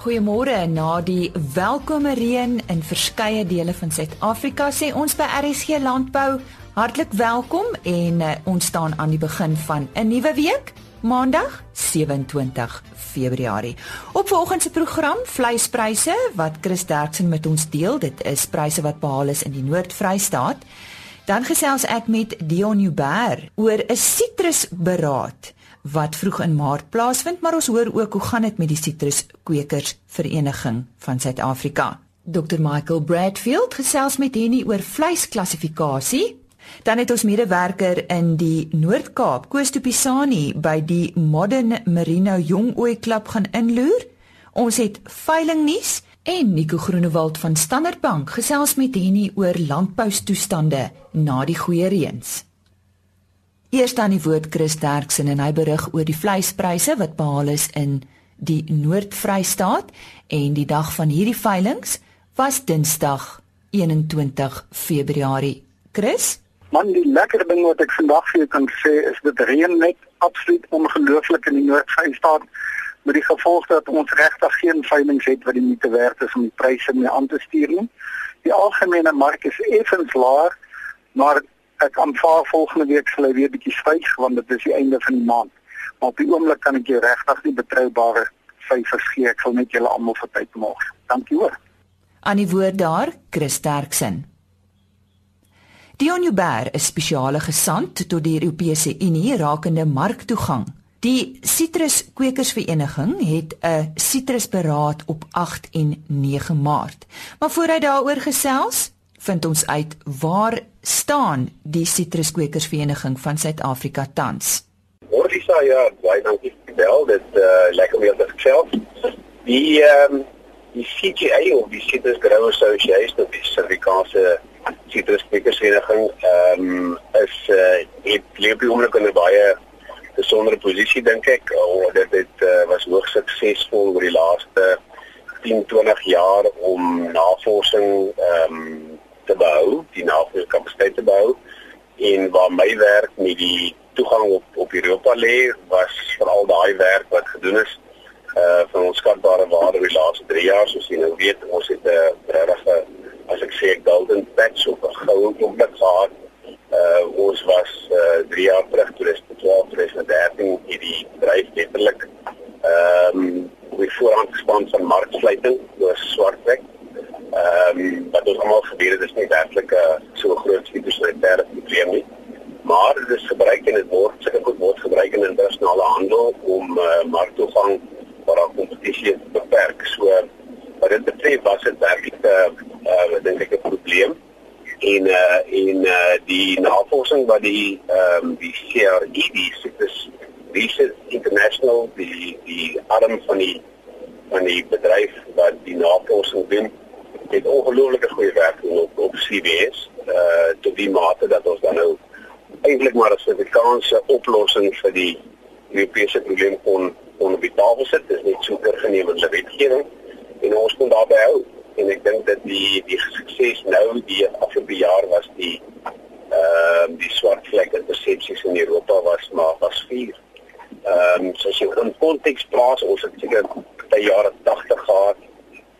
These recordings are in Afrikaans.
Goeiemôre. Na die welkome reën in verskeie dele van Suid-Afrika sê ons by RSG Landbou hartlik welkom en uh, ons staan aan die begin van 'n nuwe week, Maandag 27 Februarie. Op vanoggend se program vleispryse wat Chris Derksen met ons deel. Dit is pryse wat behaal is in die Noord-Vrystaat. Dan gesels ek met Dion Uber oor 'n sitrusberaad wat vroeg in Maart plaasvind, maar ons hoor ook hoe gaan dit met die sitruskweekers vereniging van Suid-Afrika. Dr Michael Bradfield gesels met Henny oor vleisklassifikasie. Dan het ons medewerker in die Noord-Kaap, Koos Tupisani by die Modern Merino Jong Ooi Klub gaan inloer. Ons het veilingnuus en Nico Groenewald van Standard Bank gesels met Henny oor landboustoestande na die goeie reëns. Eers dan die woord Chris Derksen en hy berig oor die vleispryse wat behaal is in die Noord-Vrystaat en die dag van hierdie veilinge was Dinsdag 21 Februarie. Chris? Man, die lekker ding wat ek vandag vir jou kan sê is dit reën net absoluut ongelooflik in die Noord-Vrystaat met die gevolg dat ons regtig geen veilinge het wat die moeite werd is om die pryse mee aan te stuur nie. Die algemene mark is effens laag, maar ek aanvaar volgende week sal hy weer bietjie styg want dit is die einde van die maand. Maar op die oomblik kan ek jou regtig nie betroubare syfers gee. Ek sal net julle almal vir tyd maak. Dankie hoor. Aan die woord daar, Chris Sterksen. Dion Uber is spesiale gesant tot die Europese Unie rakende marktoegang. Die Sitruskwekersvereniging het 'n sitrusberaad op 8 en 9 Maart. Maar voor hy daaroor gesels, vind ons uit waar staan die sitruskwekersvereniging van Suid-Afrika tans. Morisa ja, baie dankie vir bel. Dit uh lekker om jou te gesels. Die ehm um, die CGA of die Citrus Growers Association of die Suid-Afrikaanse sitruskwekersvereniging ehm um, is uh het leef oomblik in 'n baie besondere posisie dink ek. Oh, dit het uh, was hoogs suksesvol oor die laaste 10, 20 jaar om navorsing ehm um, te behou, die navorsingskapasiteit te behou. En waar my werk met die toegang op op Europa lê was veral daai werk wat gedoen is uh van ons skatbare waarde oor die laaste 3 jaar. Soos jy nou weet ons het 'n regte as ek sê golden patch op 'n goue oomblik gehad. Uh ons was uh 3 jaar terug toe dis 12 2013 hierdie bedryf letterlik ehm um, we voorhand gespan van marksluiting deur swartwerk Ehm um, wat ons almal gebeur het is nie werklik 'n uh, so groot fitosanitêre probleem nie. Maar dit is gebruik en dit word seker goed word gebruik in internasionale handel om uh, marktoegang waar daar kompetisie beperk. So wat dit betref was dit werklik 'n uh, uh, dink ek 'n probleem en uh, en uh, die navorsing wat die ehm um, die CRE die Citrus Research International die die arm van die van die bedryf wat die navorsing doen het ongelooflike goeie werk gedoen op op CBS uh tot die mate dat ons dan nou eintlik maar 'n Suid-Afrikaanse oplossing vir die Europese probleem kon kon op die tafel sit. Dit is net so oorgeneem in die wetgewing en ons kon daarby hou en ek dink dat die die sukses nou die afgelope jaar was die ehm uh, die swart vlek in persepsies in Europa was maar was 4. Ehm um, soos jy in konteks plaas ons het seker by jare 80 gehad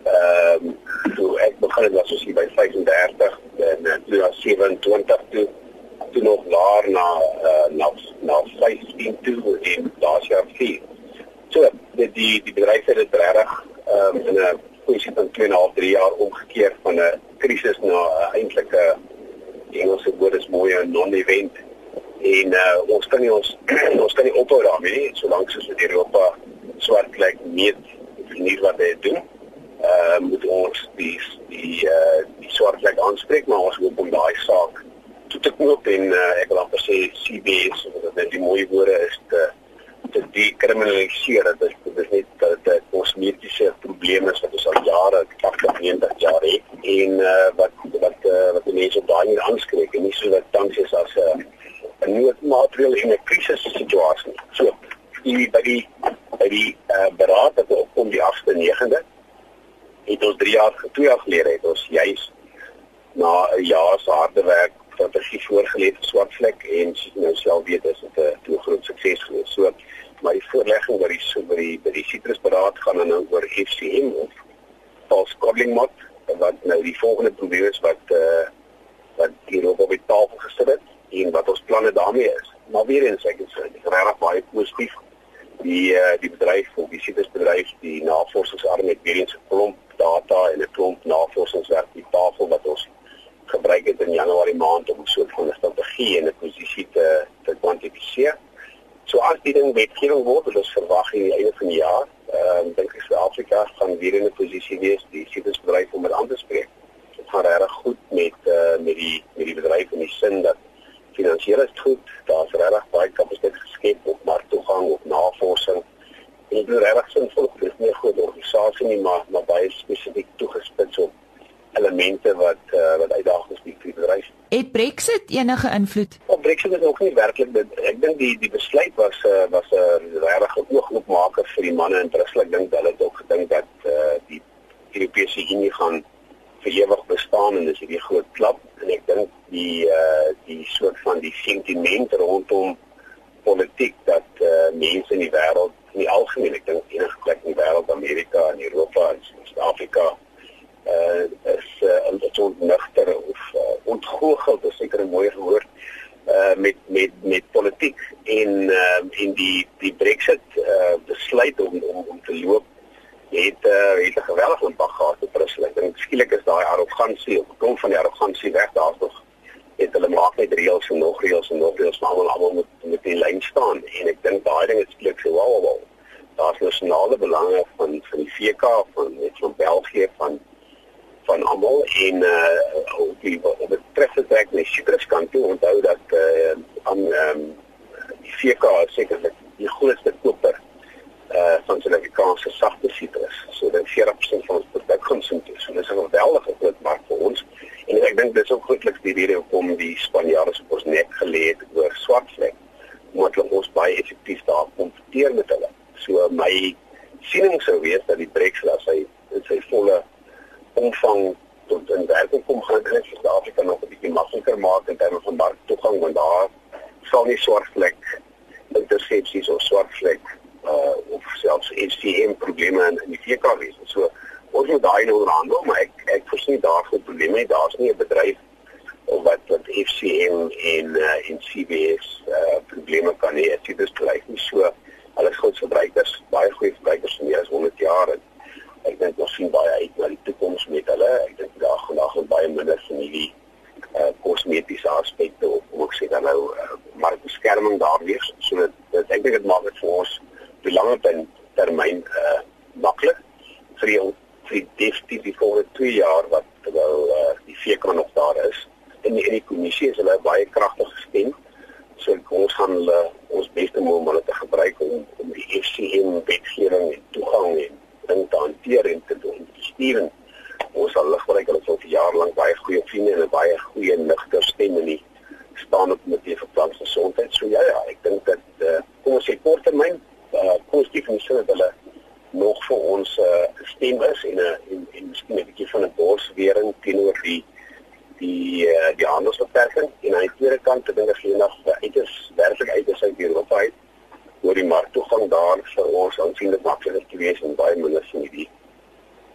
ehm um, toe ek begin het was ons hier by 35 en uh, toe was 27 toe toe nog laer na uh, na na 15 toe en laas jaar 4. So die die die bedryf het dit reg ehm um, in 'n kwessie van 2,5 3 jaar omgekeer van 'n krisis na 'n uh, eintlike Engelse woord is mooi 'n non-event en uh, ons kan nie ons ons kan nie ophou daarmee nie solank soos in Europa swart plek meet nie wat hy doen uh, moet ons die die uh, die swart vlek aanspreek maar ons hoop om daai saak toe te knoop en uh, ek wil amper sê CBS wat dit die mooi woorde is te te dekriminaliseer. Is dit is net dat dit kosmetiese probleme is wat ons al jare 80 90 jaar het en uh, wat wat uh, wat die mense daai nie aanspreek en nie so dat tans is as 'n uh, 'n noodmaatreël in 'n krisis situasie so die by die by die uh, beraad wat op die 8de 9de het ons 3 jaar twee jaar gelede het ons juis na 'n jaar se harde werk strategie voorgelê vir Swartvlek en nou self weet is dit 'n groot sukses gewees. So die voorlegging wat die so by die by die sitrusberaad gaan dan nou oor FCM of false coding mod wat nou die volgende probleem is wat eh uh, wat hier op die tafel gesit het en wat ons planne daarmee is. Maar weer eens ek is regtig baie positief. Die uh, die bedryf die sistersbedryf, die navorsingsarm het weer eens 'n klomp data en 'n klomp navorsingswerk op die tafel wat ons gebruik het in Januarie maand om so 'n strategie en 'n posisie te te kwantifiseer. Ding wetgewing word, wat ons verwag die einde van die jaar, ehm uh, dink ek Suid-Afrika gaan weer in 'n posisie wees die sistersbedryf om dit aan te spreek. Dit gaan regtig goed met uh, met die met die bedryf in die sin dat finansiëel is goed, daar's regtig baie kapasiteit geskep op marktoegang of navorsing. En dit is regtig sinvol, dit is nie 'n groot organisasie nie, maar maar baie spesifiek toegespits op elemente wat uh, wat uitdagings bied vir die bedryf. Het Brexit enige invloed? Ook nie werklik ek dink die die besluit was uh, was 'n uh, regtig oogoopmaker vir die manne in Brussel. Ek dink hulle het ook gedink dat uh, die Europese Unie gaan vir ewig bestaan en dis hierdie groot klap en ek dink die uh die soort van die sentiment rondom politiek dat uh mense in die wêreld in die algemeen ek dink enige plek in die wêreld Amerika en Europa en Suid-Afrika uh is uh, 'n soort nugter of uh, ontgoocheld is seker 'n mooi woord uh met met met politiek en uh in die die Brexit uh besluit om om om te loop het uh, het 'n geweldige impak gehad op Brussel. Ek dink skielik is daai arrogansie, of kom van die arrogansie weg, daar's nog het hulle maak net reëls en nog reëls en nog reëls, maar almal almal moet met die lyn staan en ek dink daai ding is skielik so wow wow. Daar's nasionale belange van van die VK van net van België van van almal en uh op die op die treffertrek net Citrus kan toe onthou dat uh aan ehm um, die VK sekerlik die grootste koper uh van Suid-Afrikaanse sagte sitrus. So dit 40% van ons produkkonsumtie. So dis 'n geweldige groot mark vir ons. En ek dink dis ook grootliks die rede hoekom die Spanjaarde se ons nek gelê het oor swartvlek. Omdat hulle ons baie effektief daar kompeteer met hulle. So my siening sou wees dat die Brexit as hy in sy volle omvang tot in werking kom gaan dit vir Suid-Afrika nog 'n bietjie makliker maak in terme van marktoegang want daar sal nie swartvlek intersepsies of swartvlek uh of selfs STM probleme in, in die VK wees. So ons moet daai nou onderhandel, maar ek ek voorsien daar groot probleme. Daar's nie 'n bedryf of wat wat FCM en uh en CBS uh probleme kan hê. Dit is gelyk nie so alles groot verbruikers, baie goeie verbruikers vir meer as 100 jaar en ek dink ons sien baie uit na die toekoms met hulle. Ek dink daar gaan daar gaan baie minder van hierdie uh kosmetiese aspekte of hoe ek sê dan nou uh, markbeskerming daar wees. So dit, dit ek dink dit maak dit vir ons die lange termyn uh maklik. Vir die vir die definitief die volgende 2 jaar wat terwyl uh, die VK nog daar is en die, en die kommissie is hulle baie kragtig gestem so ons gaan hulle ons beste moet om hulle te gebruik om om die FCM wetgewing en toegang en ding te hanteer en te doen te stuur ons sal hulle gebruik hulle vir jaar lank baie goeie vriende en 'n baie goeie nigter stem in die staan op met die verplantingsgesondheid so ja ja ek dink dat uh, kom ons sê korttermyn uh, positief in sin dat hulle nog vir ons uh, stem is en 'n uh, en, en miskien 'n bietjie van 'n borswering teenoor die die uh, die handelsbeperking en aan die tweede kant dink ek hier nog uiters werklik uiters uit Europa uit oor die marktoegang daar vir ons aansienlik makliker te wees en baie minder van die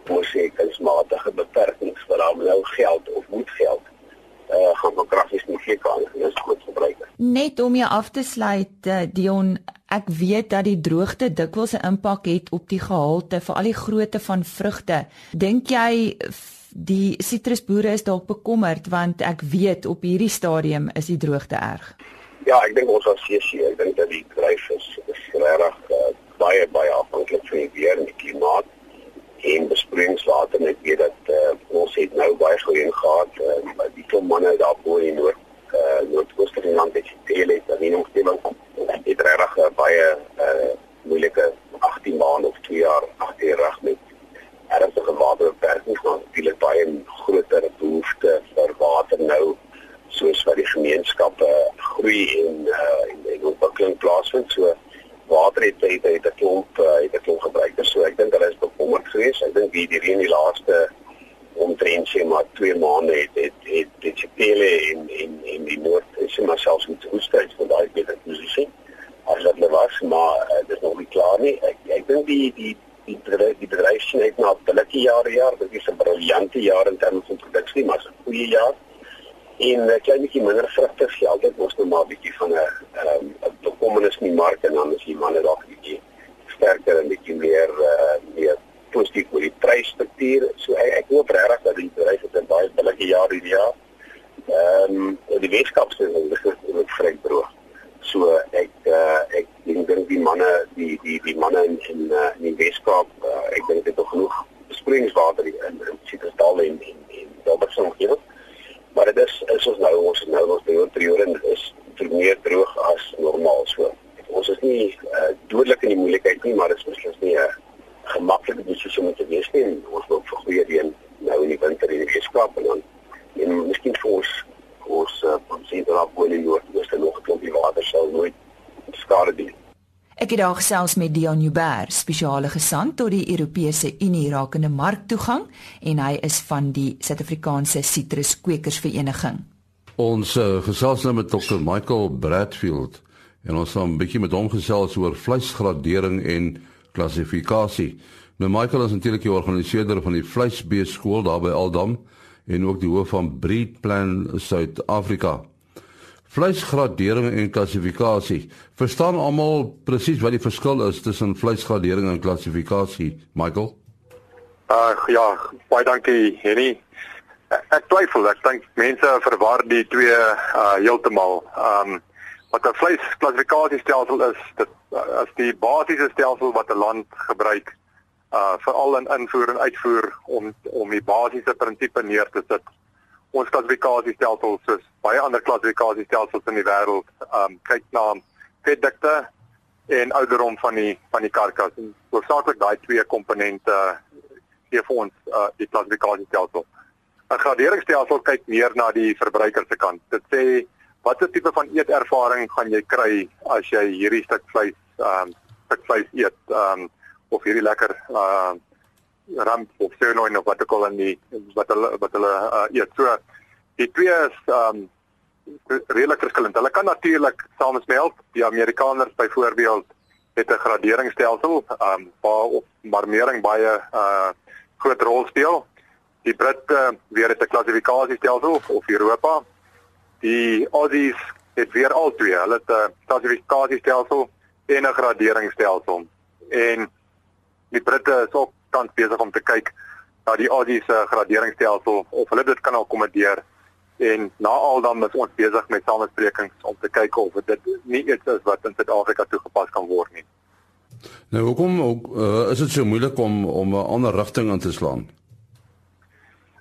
ons sê kunsmatige beperkings wat daar nou geld of moet geld uh, gaan van gee kan is goed gebruik. Net om jou af te sluit uh, Dion Ek weet dat die droogte dikwels 'n impak het op die gehalte vir al die grootte van vrugte. Dink jy die sitrusboere is dalk bekommerd want ek weet op hierdie stadium is die droogte erg. Ja, ek dink ons as CC, ek dink dat die dryf is is regtig uh, baie baie afhanklik van die weer en die klimaat en besproeiingswater net weet dat uh, ons het nou baie gereën gehad uh, die klomp manne daar bo in noord uh, noordooste van die land het. Geel het en nie nog steeds het regtig uh, baie uh, moeilike 18 maande of 2 jaar agter reg met ernstige waterbeperkings maar natuurlik baie groter behoefte vir water nou soos wat die gemeenskappe groei en uh, en, ontwikkeling plaasvind. So water het het het 'n klomp uh, het 'n klomp gebruikers so ek dink hulle is bekommerd geweest. Ek dink die die reën die laaste omtrent sê maar 2 maande het het het dit sepele in in in die noord is maar selfs met hoestyd van daai beter posisie as wat hulle was maar uh, dit is nog nie klaar nie ek ek dink die die die bedryf, die bedryf sien uit na billike jaar jaar, dit is 'n briljante jaar in terme van produksie, maar 'n goeie jaar. En 'n klein bietjie minder vrugte gee altyd mos nou maar bietjie van 'n ehm um, bekommernis in die mark en dan is die manne 'n bietjie sterker en bietjie meer uh, meer positief oor die prysstruktuur. So ek, ek hoop regtig dat die bedryf het 'n baie billike jaar hierdie jaar. Ehm um, die sê dit is vrek droog. So ek uh, ek dink dink die manne die die die manne in in, uh, in die Weskaap uh, ek dink dit het genoeg springingswater in in Citrusdal en in in Robertson hier. Maar dit is is ons nou ons nou ons periode en dit is meer droog as normaal so. Ons is nie uh, dodelik in die moeilikheid nie, maar dit is miskien nie 'n gemaklike beslissing om te wees nie. Ons wil vir goeie reën nou in die winter in die Weskaap en dan en miskien vir ons ons uh, produsente daar bo in die noordooste nog 'n klompie water sal nooit skade doen. Het daar gesels met Dion Joubert, spesiale gesant tot die Europese Unie rakende marktoegang en hy is van die Suid-Afrikaanse Sitruskwekersvereniging. Ons uh, gesels nou met Dr. Michael Bradfield en ons gaan 'n bietjie met hom gesels oor vleisgradering en klassifikasie. Nou Michael is natuurlik die organiseerder van die vleisbeeskool daar by Aldam en ook die hoof van Breedplan Suid-Afrika. Vleisgradering en klassifikasie. Verstaan almal presies wat die verskil is tussen vleisgradering en klassifikasie, Michael? Uh ja, baie dankie, Henny. Ek twyfel, ek dink mense verwar die twee uh heeltemal. Um wat 'n vleisklassifikasiestelsel is, dit uh, is die basiese stelsel wat 'n land gebruik uh veral in invoer en uitvoer om om die basiese prinsipe neer te sit. Ons klassifikasiestelsel soos baie ander klassifikasiestelsels in die wêreld um kyk na vetdikte en ouderdom van die van die karkas. En hoofsaaklik daai twee komponente gee vir ons uh die klassifikasiestelsel. 'n Graderingsstelsel kyk meer na die verbruiker se kant. Dit sê watter tipe van eetervaring gaan jy kry as jy hierdie stuk vleis um stuk vleis eet. Um of hierdie lekker uh ramp of sirloin of wat ook al in die wat hulle wat hulle uh, eet. So die twee is um redelik verskillend. Hulle kan natuurlik samesmelt. Die Amerikaners byvoorbeeld het 'n graderingsstelsel um waar marmering baie uh groot rol speel. Die Britte weer het 'n klassifikasiestelsel of Europa. Die Aussies het weer al twee. Hulle het 'n klassifikasiestelsel en 'n graderingsstelsel. En die Britte is ook tans besig om te kyk na die Aussie se graderingsstelsel of hulle dit kan akkommodeer en na al dan is ons besig met samesprekings om te kyk of dit nie iets is wat in Suid-Afrika toegepas kan word nie. Nou hoekom ook uh, is dit so moeilik om om 'n ander rigting in te slaan?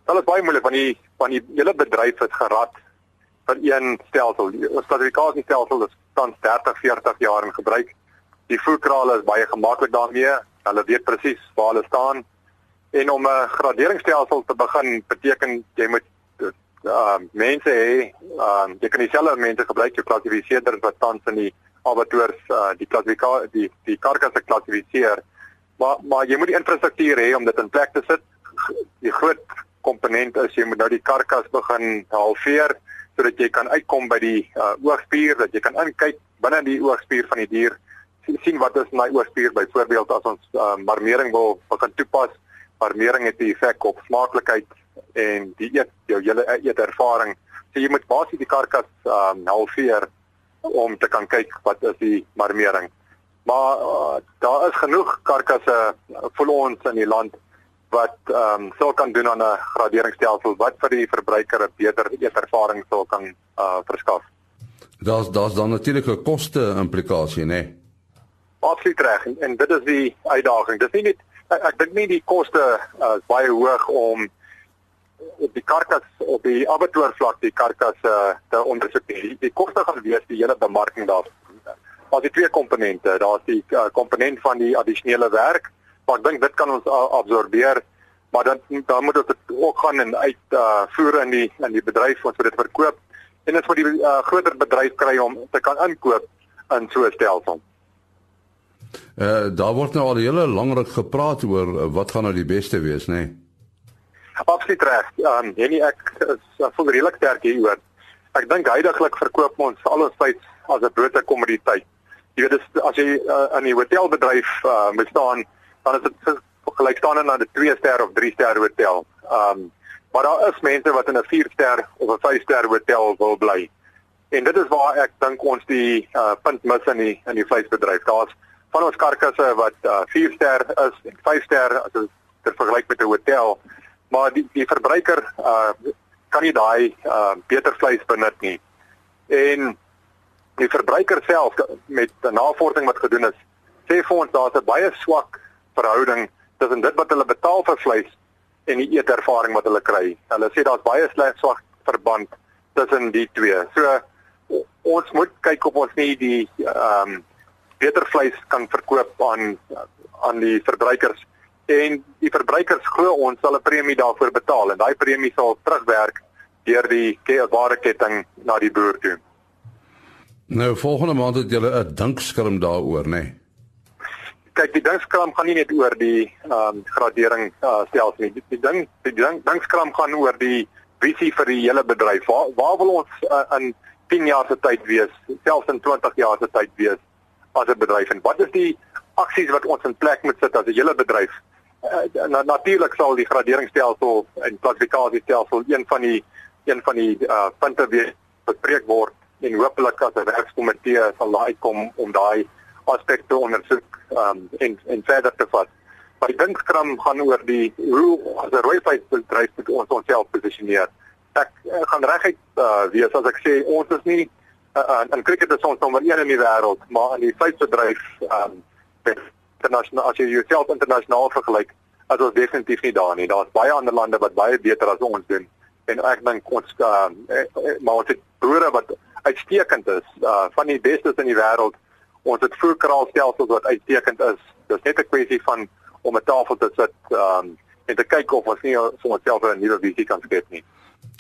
Dit is baie moeilik want die van die hele bedryf het gerad vir een stelsel. Ons klassifikasiestelsel is tans 30, 40 jaar in gebruik. Die voerkrale is baie gemaklik daarmee. Hulle weet presies waar hulle staan. En om 'n graderingsstelsel te begin beteken jy moet uh mense hê, uh jy kan dieselfde mense gebruik jou klassifiseerders wat tans in die abattoirs uh die klassifikasie die die karkasse klassifiseer. Maar maar jy moet die infrastruktuur hê om dit in plek te sit. Die groot komponent is jy moet nou die karkas begin halveer sodat jy kan uitkom by die uh oogspier dat jy kan inkyk binne die oogspier van die dier sien wat is my oorspier byvoorbeeld as ons uh, marmering wil begin toepas marmering het 'n effek op smaaklikheid en die eet jou hele eetervaring so jy moet basies die karkas um, halveer om te kan kyk wat is die marmering maar uh, daar is genoeg karkasse vir ons in die land wat ehm um, sou kan doen aan 'n graderingsstelsel wat vir die verbruiker 'n beter eetervaring sou kan uh, verskaf. Daar's daar's dan natuurlik 'n koste implikasie, né? Nee? Absoluut reg en, en dit is die uitdaging. Dis nie net ek, ek dink nie die koste uh, is baie hoog om op die karkas op die abattoir vlak die karkas uh, te ondersoek. Die, die koste gaan wees die hele bemarking daar. Maar die twee komponente, daar's die uh, komponent van die addisionele werk, maar ek dink dit kan ons uh, absorbeer maar dan dan moet dit ook gaan en uit uh, voer in die in die bedryf ons moet dit verkoop en dit vir die uh, groter bedryf kry om te kan inkoop in so 'n stelsel. Uh daar word nou al hele lang ruk gepraat oor uh, wat gaan nou die beste wees, nê? Nee? Absoluut reg. Um Jenny ek is voel redelik sterk hieroor. Ek dink heidaglik verkoop ons al ons vleis as 'n broodte kommoditeit. Jy weet dis as jy uh, in die hotelbedryf uh moet staan dan is dit gelykstaande aan 'n 2 ster of 3 ster hotel. Um maar daar is mense wat in 'n 4 ster of 'n 5 ster hotel wil bly. En dit is waar ek dink ons die uh, punt mis in die in die vleisbedryf. Daar's van ons karkasse wat uh, 4 ster is en 5 ster as dit vergelyk met 'n hotel, maar die die verbruiker uh, kan nie daai uh, beter vleis benut nie. En die verbruiker self met 'n navorsing wat gedoen is, sê vir ons daar's 'n baie swak verhouding tussen dit wat hulle betaal vir vleis en die eetervaring wat hulle kry. Hulle sê daar's baie sleg swak verband tussen die twee. So ons moet kyk of ons nie die ehm um, beter vleis kan verkoop aan aan die verbruikers en die verbruikers glo ons sal 'n premie daarvoor betaal en daai premie sal terugwerk deur die waardeketting na die boer toe. Nou volgende maand het julle 'n dinkskerm daaroor, né? Nee? Kyk, die dinkskerm gaan nie net oor die ehm um, gradering uh, stelsel nie. Die ding die ding dinkskerm gaan oor die visie vir die hele bedryf. Waar waar wil ons uh, in 10 jaar se tyd wees, selfs in 20 jaar se tyd wees as 'n bedryf en wat is die aksies wat ons in plek moet sit as 'n hele bedryf? Uh, na, Natuurlik sal die graderingsstelsel en klassifikasiestelsel een van die een van die uh, punte wees bespreek word en hopelik as 'n werkskomitee sal daar uitkom om daai aspekte ondersoek um, en en verder te vat. Maar die dinkskram gaan oor die hoe as 'n rooiveisbedryf moet ons onsself posisioneer. Ek, ek gaan reguit uh, wees as ek sê ons is nie uh, uh, in cricket is ons nommer 1 in die wêreld, maar in die veisbedryf um internasionaal as jy jouself internasionaal vergelyk, as ons definitief nie daar nie. Daar's baie ander lande wat baie beter as ons doen en ek dink ons uh, maar het boere wat uitstekend is, uh van die bestes in die wêreld. Ons het voerkraalstelsels wat uitstekend is. Dis net 'n kwessie van om 'n tafel te sit um en te kyk of ons nie vir onsself 'n nuwe visie kan skep nie.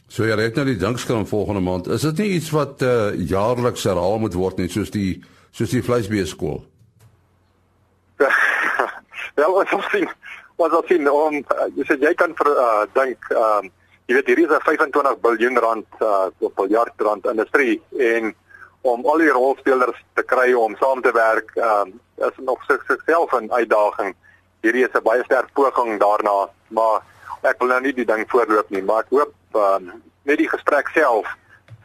So jy het nou die dankskram volgende maand. Is dit nie iets wat uh jaarliks herhaal moet word nie soos die soos die vleisbeeskool? Wel, ons sien ons sien om jy sê jy kan vir uh dink um jy weet hier is 'n 25 miljard rand uh miljard rand industrie en om al die rolspelers te kry om saam te werk um is nog sigself 'n uitdaging. Hierdie is 'n baie sterk poging daarna, maar ek wil nou nie die ding voorloop nie, maar ek hoop um net die gesprek self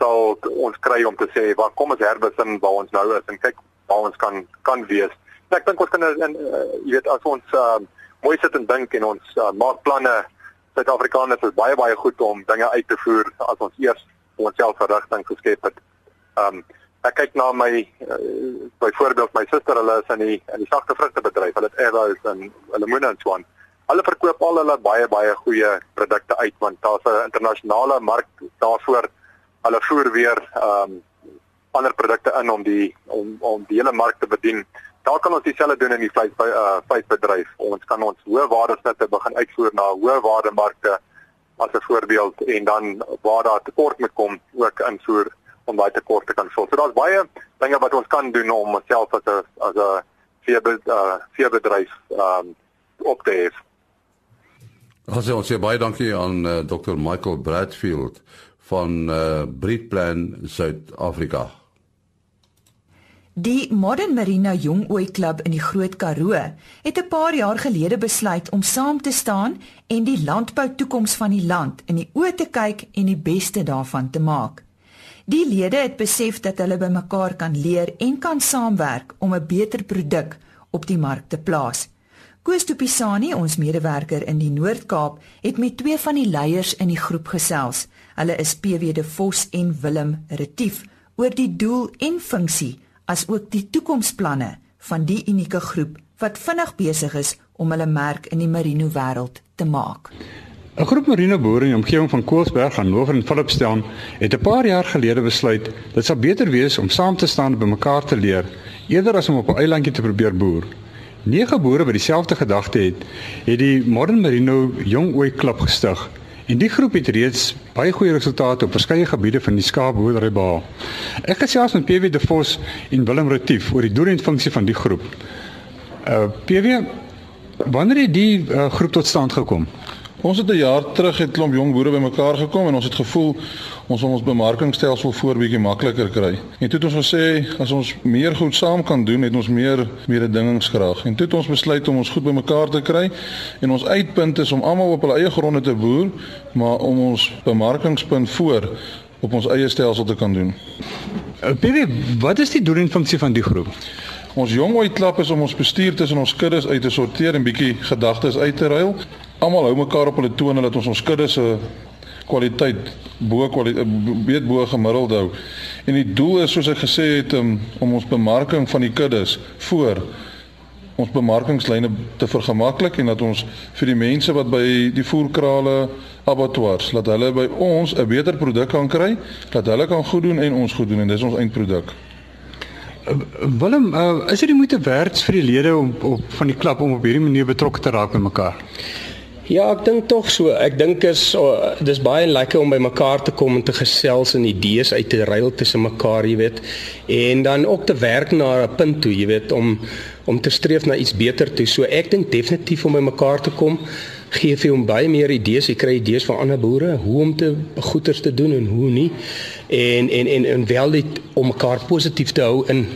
sal ons kry om te sê waar kom ons herbesin waar ons nou is en kyk waar ons kan kan wees. Ek dink ons kan in uh, jy weet as ons uh, mooi sit en dink en ons uh, maak planne Suid-Afrikaners is baie baie goed om dinge uit te voer as ons eers onsself verrigting geskep het. Um ek kyk na my uh, byvoorbeeld my suster, hulle is in die in die sagte vrugtebedryf. Hulle het Evos en lemoene en so aan. Hulle verkoop al hulle baie baie goeie produkte uit want daar's 'n internasionale mark daarvoor. Hulle voer weer um ander produkte in om die om om die hele mark te bedien. Daar kan ons dieselfde doen in die vleis by uh vleisbedryf. Ons kan ons hoë waardesnitte begin uitvoer na hoë waardemarkte as 'n voorbeeld en dan waar daar tekort moet kom ook invoer om daai tekort te kan vul. So daar's baie dinge wat ons kan doen om onsself as 'n as 'n uh veebedryf um op te hê. Also ons sê baie dankie aan uh, Dr Michael Bradfield van uh Breedplan Suid-Afrika. Die Modern Merino Jongooi Klub in die Groot Karoo het 'n paar jaar gelede besluit om saam te staan en die landbou toekoms van die land in die oë te kyk en die beste daarvan te maak. Die lede het besef dat hulle by mekaar kan leer en kan saamwerk om 'n beter produk op die mark te plaas. Koos Tupisani, ons medewerker in die Noord-Kaap, het met twee van die leiers in die groep gesels. Hulle is PW de Vos en Willem Retief oor die doel en funksie as ook die toekomsplanne van die unieke groep wat vinnig besig is om hulle merk in die merino wêreld te maak. 'n Groep merino boere in die omgewing van Koelsberg aan Hoër en Philipstown het 'n paar jaar gelede besluit dit sou beter wees om saam te staan by mekaar te leer eerder as om op 'n eilandjie te probeer boer. Nege boere wat dieselfde gedagte het, het die Modern Merino Jong Ooi Klub gestig En die groep het reeds baie goeie resultate op verskeie gebiede van die skaapboerdery behaal. Ek gesels met PW De Vos en Willem Retief oor die doel en funksie van die groep. Uh PW, wanneer het die uh, groep tot stand gekom? Ons het 'n jaar terug het klomp jong boere bymekaar gekom en ons het gevoel ons wil ons bemarkingstelsel voor bietjie makliker kry. En toe het ons gesê as ons meer goed saam kan doen, het ons meer mededingingskrag. En toe het ons besluit om ons goed bymekaar te kry en ons uitpunt is om almal op hulle eie gronde te boer, maar om ons bemarkingspunt voor op ons eie stelsel te kan doen. Pirie, wat is die doel en funksie van die groep? Ons jong uitklap is om ons bestuur tussen ons kuddes uit te sorteer en bietjie gedagtes uit te ruil. Almal hou mekaar op hulle tone dat ons ons kuddes se kwaliteit bo kwaliteit weet bo gemiddeld hou. En die doel is soos ek gesê het om, om ons bemarking van die kuddes voor ons bemarkingslyne te vergemaklik en dat ons vir die mense wat by die voerkrale abattoirs laat hulle by ons 'n beter produk kan kry, dat hulle kan goed doen en ons goed doen en dis ons eindproduk. Willem, uh, is dit moeite werd vir die lede om op van die klub om op hierdie manier betrokke te raak by mekaar? Ja, ek dink tog so. Ek dink is oh, dis baie lekker om by mekaar te kom en te gesels en idees uit te ruil tussen mekaar, jy weet. En dan ook te werk na 'n punt toe, jy weet, om om te streef na iets beter toe. So ek dink definitief om by mekaar te kom gee vir hom baie meer idees. Jy kry idees van ander boere hoe om te goeders te doen en hoe nie. En en en en wel dit om mekaar positief te hou in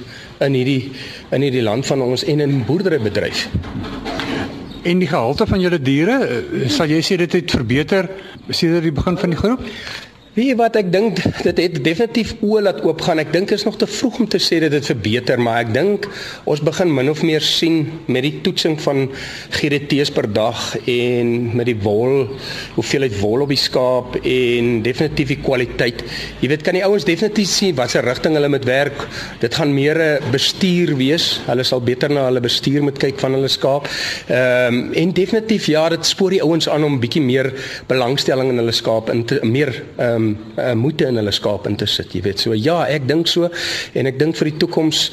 in hierdie in hierdie land van ons en in boerderybedryf. En die gehalte van julle diere, eh, sal jy sê dit het verbeter sedert die begin van die groep? Wie wat ek dink dit het definitief oë laat oopgaan. Ek dink is nog te vroeg om te sê dat dit verbeter, maar ek dink ons begin min of meer sien met die toetsing van GDT's per dag en met die wol, hoeveelheid wol op die skaap en definitief die kwaliteit. Jy weet kan die ouens definitief sien watter rigting hulle moet werk. Dit gaan meer 'n bestuur wees. Hulle sal beter na hulle bestuur moet kyk van hulle skaap. Ehm um, en definitief ja, dit spoor die ouens aan om bietjie meer belangstelling in hulle skaap in te meer ehm um, um, uh, moeite in hulle skaap in te sit, jy weet. So ja, ek dink so en ek dink vir die toekoms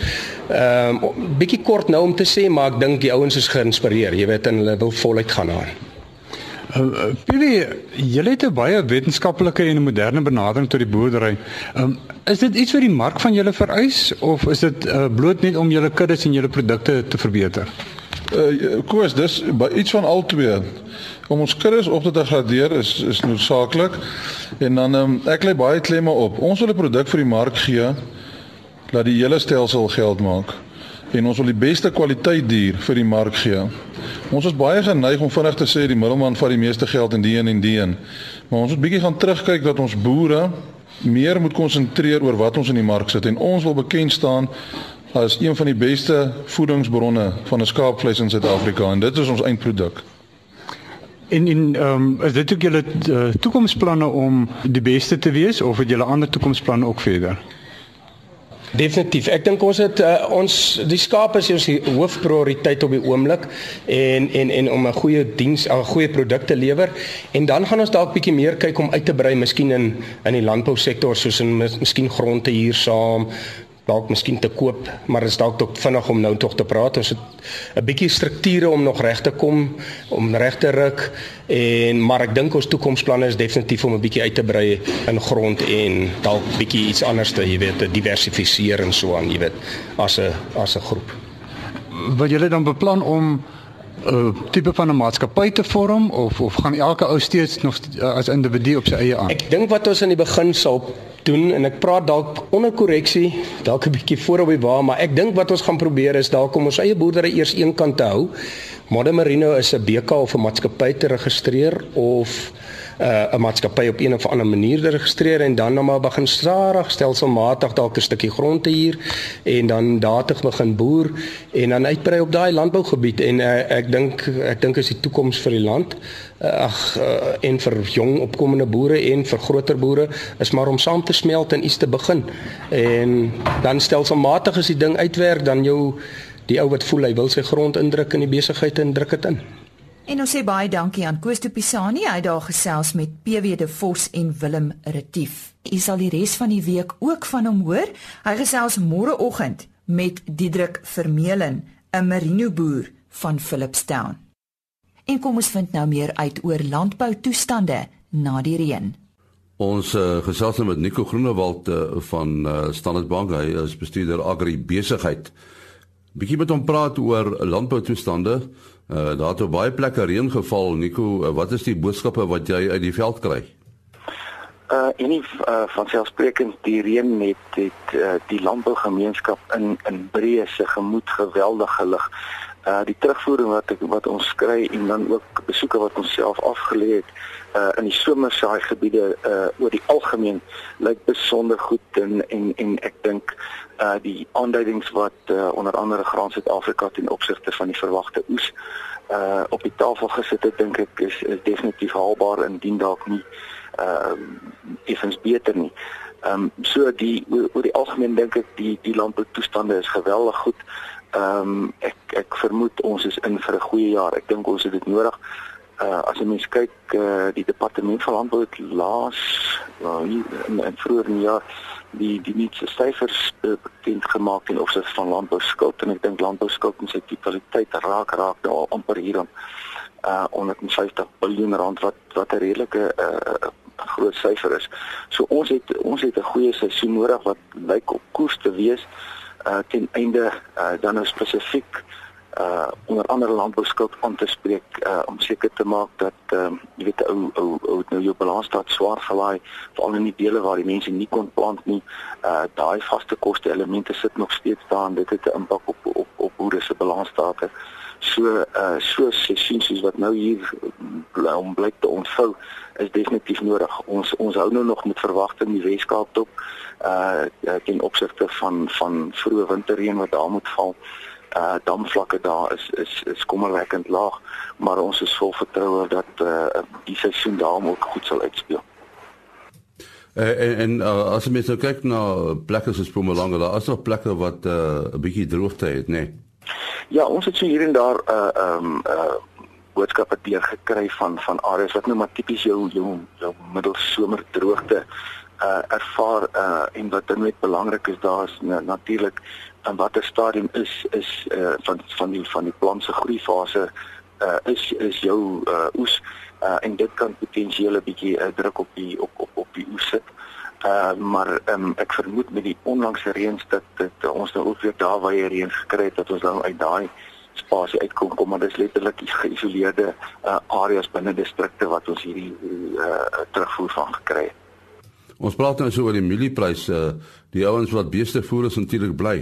ehm um, bietjie kort nou om te sê, maar ek dink die ouens is geïnspireer, jy weet, en hulle wil voluit gaan aan. Uh, Billy, jy het 'n baie wetenskaplike en moderne benadering tot die boerdery. Um, is dit iets wat die mark van julle vereis of is dit uh, bloot net om julle kuddes en julle produkte te verbeter? Uh koers, dis iets van al twee om ons kuddes op te gradeer is is noodsaaklik. En dan um, ek lê baie klemme op. Ons wil 'n produk vir die mark gee dat die hele stelsel geld maak. En ons wil die beste kwaliteit dier vir die mark gee. Ons is baie geneig om vinnig te sê die middelman vat die meeste geld in die een en die een. Maar ons moet bietjie gaan terugkyk dat ons boere meer moet konsentreer oor wat ons in die mark sit en ons wil bekend staan as een van die beste voedingsbronne van 'n skaapvleis in Suid-Afrika en dit is ons eindproduk. En en ehm um, is dit ook julle uh, toekomsplanne om die beste te wees of het julle ander toekomsplanne ook verder? Definitief. Ek dink ons het uh, ons die skaap is ons hoofprioriteit op die oomblik en en en om 'n goeie diens, 'n goeie produk te lewer en dan gaan ons dalk bietjie meer kyk om uit te brei miskien in in die landbousektor soos in miskien grond te huur saam dalk miskien te koop, maar is dalk tog vinnig om nou tog te praat. Ons het 'n bietjie strukture om nog reg te kom, om reg te ruk en maar ek dink ons toekomsplanne is definitief om 'n bietjie uit te brei in grond en dalk bietjie iets anders te, jy weet, te diversifiseer en so aan, jy weet, as 'n as 'n groep. Wat julle dan beplan om 'n uh, tipe van 'n maatskappy te vorm of of gaan elke ou steeds nog as individu op sy eie aan? Ek dink wat ons in die begin sal doen en ek praat dalk onder korreksie, dalk 'n bietjie voor op die wa, maar ek dink wat ons gaan probeer is dalk om ons eie boerdery eers een kant te hou. Modern Merino is 'n BK of 'n maatskappy te registreer of uh, 'n maatskappy op een of ander manier te registreer en dan nou maar begin stadig stelselmatig dalk 'n stukkie grond te huur en dan datig begin boer en dan uitbrei op daai landbougebied. En uh, ek dink ek dink is die toekoms vir die land. Uh, ag uh, en vir jong opkomende boere en vir groter boere is maar om saam te smelt en iets te begin. En dan stelselmatig as die ding uitwerk dan jou die ou wat voel hy wil sy grond indruk in die besigheid en druk dit in. En ons sê baie dankie aan Koos de Pisani, hy daar gesels met PW de Vos en Willem Retief. U sal die res van die week ook van hom hoor. Hy gesels môreoggend met Diedrik Vermeulen, 'n merino boer van Philipstown. En kom ons vind nou meer uit oor landbou toestande na die reën. Ons uh, gesels nou met Nico Groenewald uh, van uh, Standard Bank, hy is bestuurder agri besigheid. Bietjie met hom praat oor landboutoestande. Uh daar het op baie plekke reën geval. Nico, uh, wat is die boodskappe wat jy uit die veld kry? Uh en nie uh, van selfsprekend die reën het het uh, die landbougemeenskap in in breë se gemoed geweldig gelig. Uh die terugvoering wat ek, wat ons kry en dan ook besoeke wat ons self afgelê het uh in die somersaai gebiede uh oor die algemeen lyk besonder goed en en en ek dink uh die aanduidings wat uh, onder andere Graan Suid-Afrika ten opsigte van die verwagte oes uh op die tafel gesit het dink ek is is definitief haalbaar indien dalk nie uh effens beter nie. Ehm um, so die oor die algemeen dink ek die die landboutoestande is geweldig goed. Ehm um, ek ek vermoed ons is in vir 'n goeie jaar. Ek dink ons het dit nodig. Uh as jy mens kyk uh die departement van landbou het laas uh, in, in vroeër in die jaar die die nuutste syfers uh, bekend gemaak of dit van landbou skuld en ek dink landbou skuld in sy totaliteit raak raak daar amper hier aan uh 150 miljard rand wat wat 'n redelike uh groot syfer is. So ons het ons het 'n goeie seisoen nodig wat lyk op koers te wees uh ten einde uh dan nou spesifiek uh onder andere landbouskuld aan te spreek uh om seker te maak dat ehm uh, jy weet ou ou ou nou jou balans staat swaar gelaai veral in die dele waar die mense nie kon plant nie. Uh daai vaste koste elemente sit nog steeds daar en dit het 'n impak op op op boere se balansstate so uh so sessies soos wat nou hier om blyk te ontvou is definitief nodig ons ons hou nou nog met verwagting die Weskaap dop uh ten opsigte van van vroeë winterreën wat daar moet val uh damvlakke daar is is is kommerwekkend laag, maar ons is vol vertroue dat uh die seisoen daar ook goed sal uitspeel. Uh, en en uh, as jy mens nou kyk na plekke soos Mpumalanga, daar is nog plekke wat 'n uh, bietjie droogte het, nê? Nee? Ja, ons het so hier en daar 'n uh, ehm um, uh boodskappe deur gekry van van areas wat nou maar tipies jou jou, jou middelsomer droogte uh ervaar uh en wat dan net belangrik is daar is uh, natuurlik in watter stadium is is uh van van die van die plant se groeifase uh is is jou uh oes uh en dit kan potensieel 'n bietjie uh, druk op die op op op die oes sit. Uh maar um, ek vermoed met die onlangse reëns dat dit ons nou ook weer daar waar jy reën gekry het dat ons nou uit daai spasie uitkom kom maar dis letterlik geïsoleerde uh areas binne distrikte wat ons hierdie uh terugvoer van gekry het. Ons praat nou so oor die mieliepryse, uh, die ouens wat beeste voer is natuurlik bly.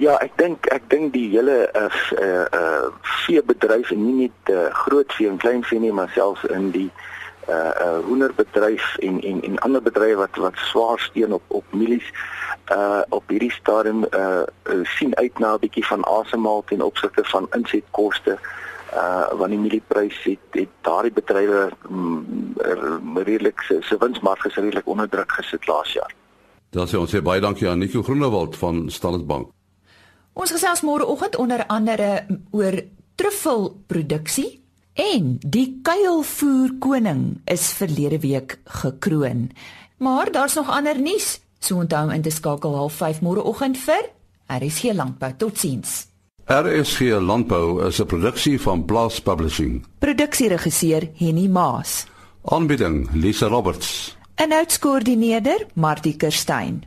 Ja, ek dink ek dink die hele uh uh, uh veebedryf en nie net uh, groot vee en klein vee nie, maar selfs in die uh uh hoenderbedryf en en en ander bedrywe wat wat swaar steun op op mielies uh op hierdie stadium uh, uh sien uit na 'n bietjie van asemhaal ten opsigte van insetkoste uh wanneer die mielieprys het, het daardie bedrywe mm, redelik se se winsmarge redelik onder druk gesit laas jaar. Dan sê ons sê baie dankie aan Nico Groenewald van Standard Bank. Ons gesels môreoggend onder andere oor truffelproduksie en die kuilvoer koning is verlede week gekroon. Maar daar's nog ander nuus. So onthou in te skakel half 5 môreoggend vir RSG Landbou. Totsiens. RSG Landbou is 'n produksie van Blast Publishing. Produksieregisseur Henny Maas. Aanbieding Lisa Roberts. En uitskoördineerder Martie Kerstyn.